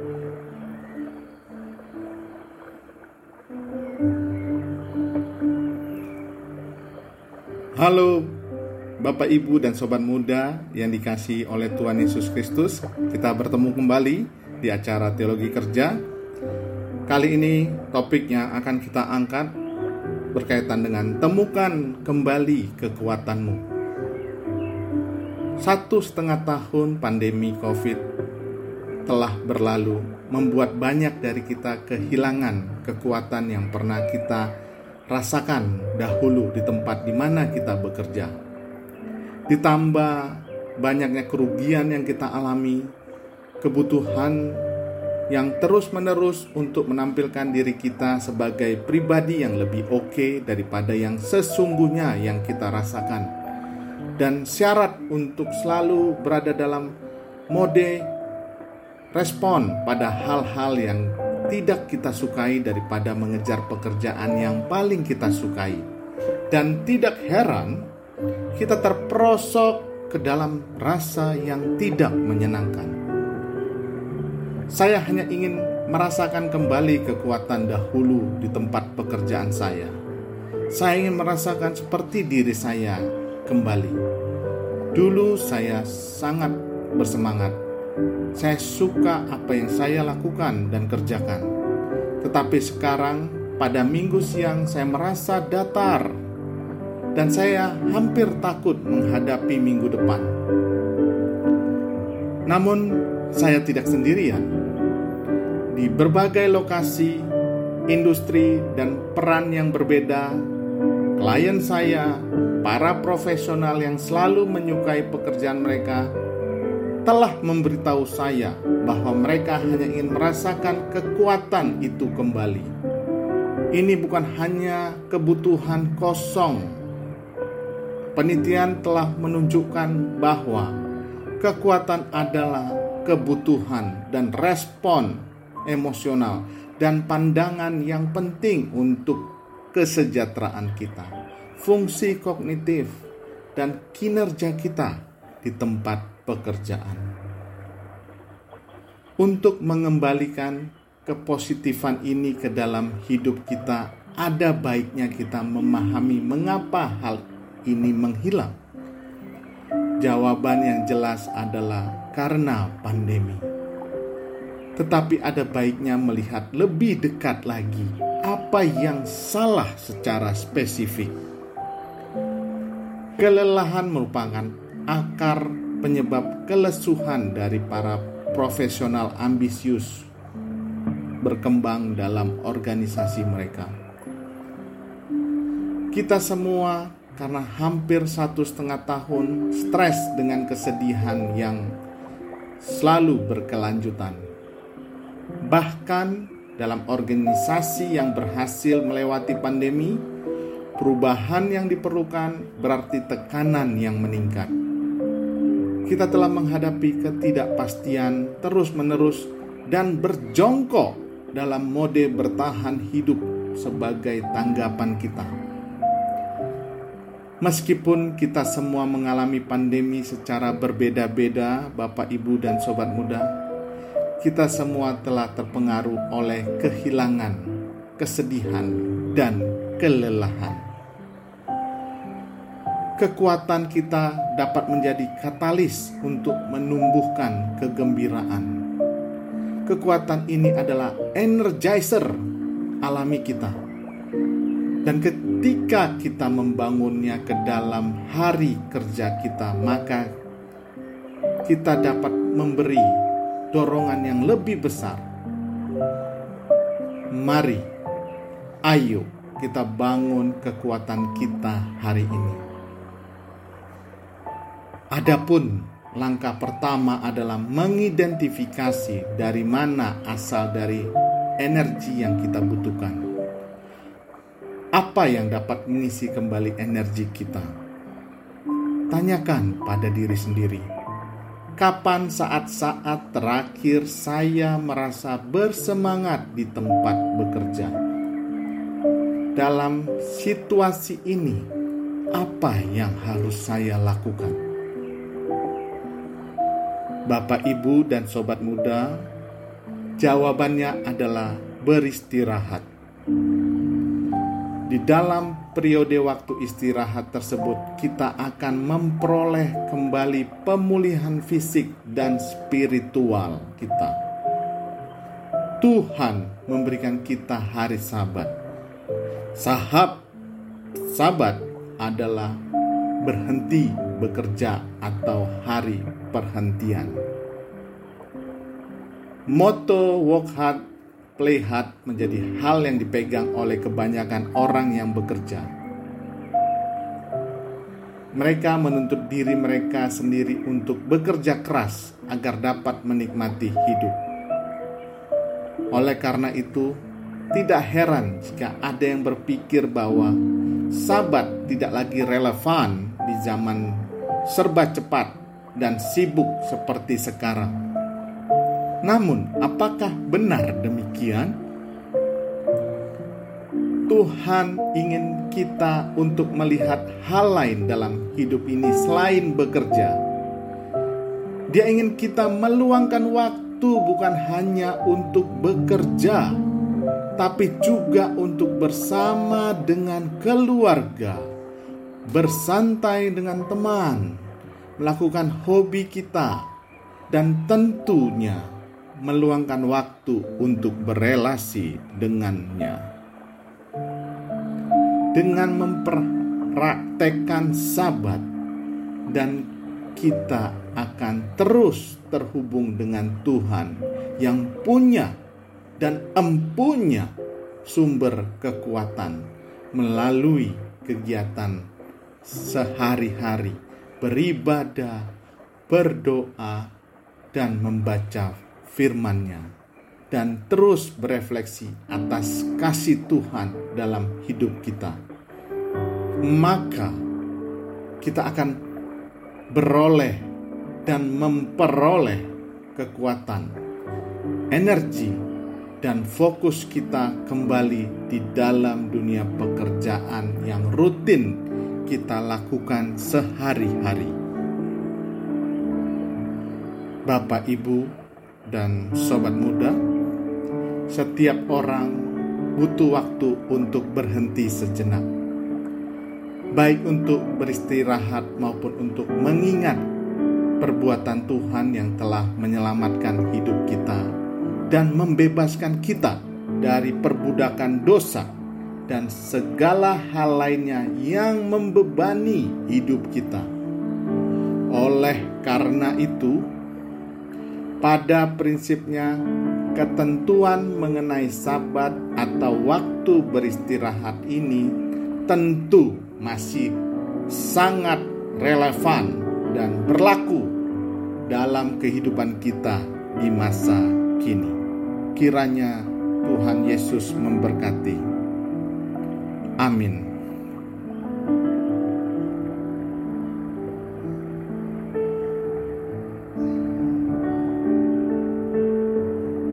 Halo Bapak Ibu dan Sobat Muda yang dikasih oleh Tuhan Yesus Kristus. Kita bertemu kembali di acara Teologi Kerja. Kali ini topiknya akan kita angkat berkaitan dengan Temukan kembali kekuatanmu. Satu setengah tahun pandemi COVID telah berlalu Membuat banyak dari kita kehilangan kekuatan yang pernah kita rasakan dahulu di tempat di mana kita bekerja. Ditambah banyaknya kerugian yang kita alami, kebutuhan yang terus-menerus untuk menampilkan diri kita sebagai pribadi yang lebih oke daripada yang sesungguhnya yang kita rasakan. Dan syarat untuk selalu berada dalam mode respon pada hal-hal yang tidak kita sukai daripada mengejar pekerjaan yang paling kita sukai. Dan tidak heran, kita terperosok ke dalam rasa yang tidak menyenangkan. Saya hanya ingin merasakan kembali kekuatan dahulu di tempat pekerjaan saya. Saya ingin merasakan seperti diri saya kembali. Dulu saya sangat bersemangat saya suka apa yang saya lakukan dan kerjakan. Tetapi sekarang, pada minggu siang, saya merasa datar, dan saya hampir takut menghadapi minggu depan. Namun, saya tidak sendirian. Di berbagai lokasi, industri, dan peran yang berbeda, klien saya, para profesional yang selalu menyukai pekerjaan mereka, telah memberitahu saya bahwa mereka hanya ingin merasakan kekuatan itu kembali. Ini bukan hanya kebutuhan kosong. Penelitian telah menunjukkan bahwa kekuatan adalah kebutuhan dan respon emosional dan pandangan yang penting untuk kesejahteraan kita, fungsi kognitif, dan kinerja kita di tempat pekerjaan. Untuk mengembalikan kepositifan ini ke dalam hidup kita, ada baiknya kita memahami mengapa hal ini menghilang. Jawaban yang jelas adalah karena pandemi. Tetapi ada baiknya melihat lebih dekat lagi apa yang salah secara spesifik. Kelelahan merupakan akar penyebab kelesuhan dari para profesional ambisius berkembang dalam organisasi mereka. Kita semua karena hampir satu setengah tahun stres dengan kesedihan yang selalu berkelanjutan. Bahkan dalam organisasi yang berhasil melewati pandemi, perubahan yang diperlukan berarti tekanan yang meningkat kita telah menghadapi ketidakpastian terus-menerus dan berjongkok dalam mode bertahan hidup sebagai tanggapan kita. Meskipun kita semua mengalami pandemi secara berbeda-beda, Bapak, Ibu, dan sobat muda, kita semua telah terpengaruh oleh kehilangan, kesedihan, dan kelelahan kekuatan kita dapat menjadi katalis untuk menumbuhkan kegembiraan. Kekuatan ini adalah energizer alami kita. Dan ketika kita membangunnya ke dalam hari kerja kita, maka kita dapat memberi dorongan yang lebih besar. Mari, ayo kita bangun kekuatan kita hari ini. Adapun langkah pertama adalah mengidentifikasi dari mana asal dari energi yang kita butuhkan. Apa yang dapat mengisi kembali energi kita? Tanyakan pada diri sendiri. Kapan saat-saat terakhir saya merasa bersemangat di tempat bekerja? Dalam situasi ini, apa yang harus saya lakukan? Bapak, Ibu, dan sobat muda, Jawabannya adalah beristirahat. Di dalam periode waktu istirahat tersebut, kita akan memperoleh kembali pemulihan fisik dan spiritual kita. Tuhan memberikan kita hari Sabat. Sahab Sabat adalah berhenti bekerja atau hari perhentian. Moto work hard Playhat menjadi hal yang dipegang oleh kebanyakan orang yang bekerja. Mereka menuntut diri mereka sendiri untuk bekerja keras agar dapat menikmati hidup. Oleh karena itu, tidak heran jika ada yang berpikir bahwa sabat tidak lagi relevan di zaman serba cepat dan sibuk seperti sekarang. Namun, apakah benar demikian? Tuhan ingin kita untuk melihat hal lain dalam hidup ini selain bekerja. Dia ingin kita meluangkan waktu bukan hanya untuk bekerja, tapi juga untuk bersama dengan keluarga, bersantai dengan teman, melakukan hobi kita, dan tentunya meluangkan waktu untuk berelasi dengannya. Dengan mempraktekkan sabat dan kita akan terus terhubung dengan Tuhan yang punya dan empunya sumber kekuatan melalui kegiatan sehari-hari beribadah, berdoa, dan membaca firman-Nya dan terus berefleksi atas kasih Tuhan dalam hidup kita, maka kita akan beroleh dan memperoleh kekuatan, energi, dan fokus kita kembali di dalam dunia pekerjaan yang rutin kita lakukan sehari-hari. Bapak, Ibu, dan sobat muda, setiap orang butuh waktu untuk berhenti sejenak, baik untuk beristirahat maupun untuk mengingat perbuatan Tuhan yang telah menyelamatkan hidup kita dan membebaskan kita dari perbudakan dosa dan segala hal lainnya yang membebani hidup kita. Oleh karena itu, pada prinsipnya, ketentuan mengenai Sabat atau waktu beristirahat ini tentu masih sangat relevan dan berlaku dalam kehidupan kita di masa kini. Kiranya Tuhan Yesus memberkati. Amin.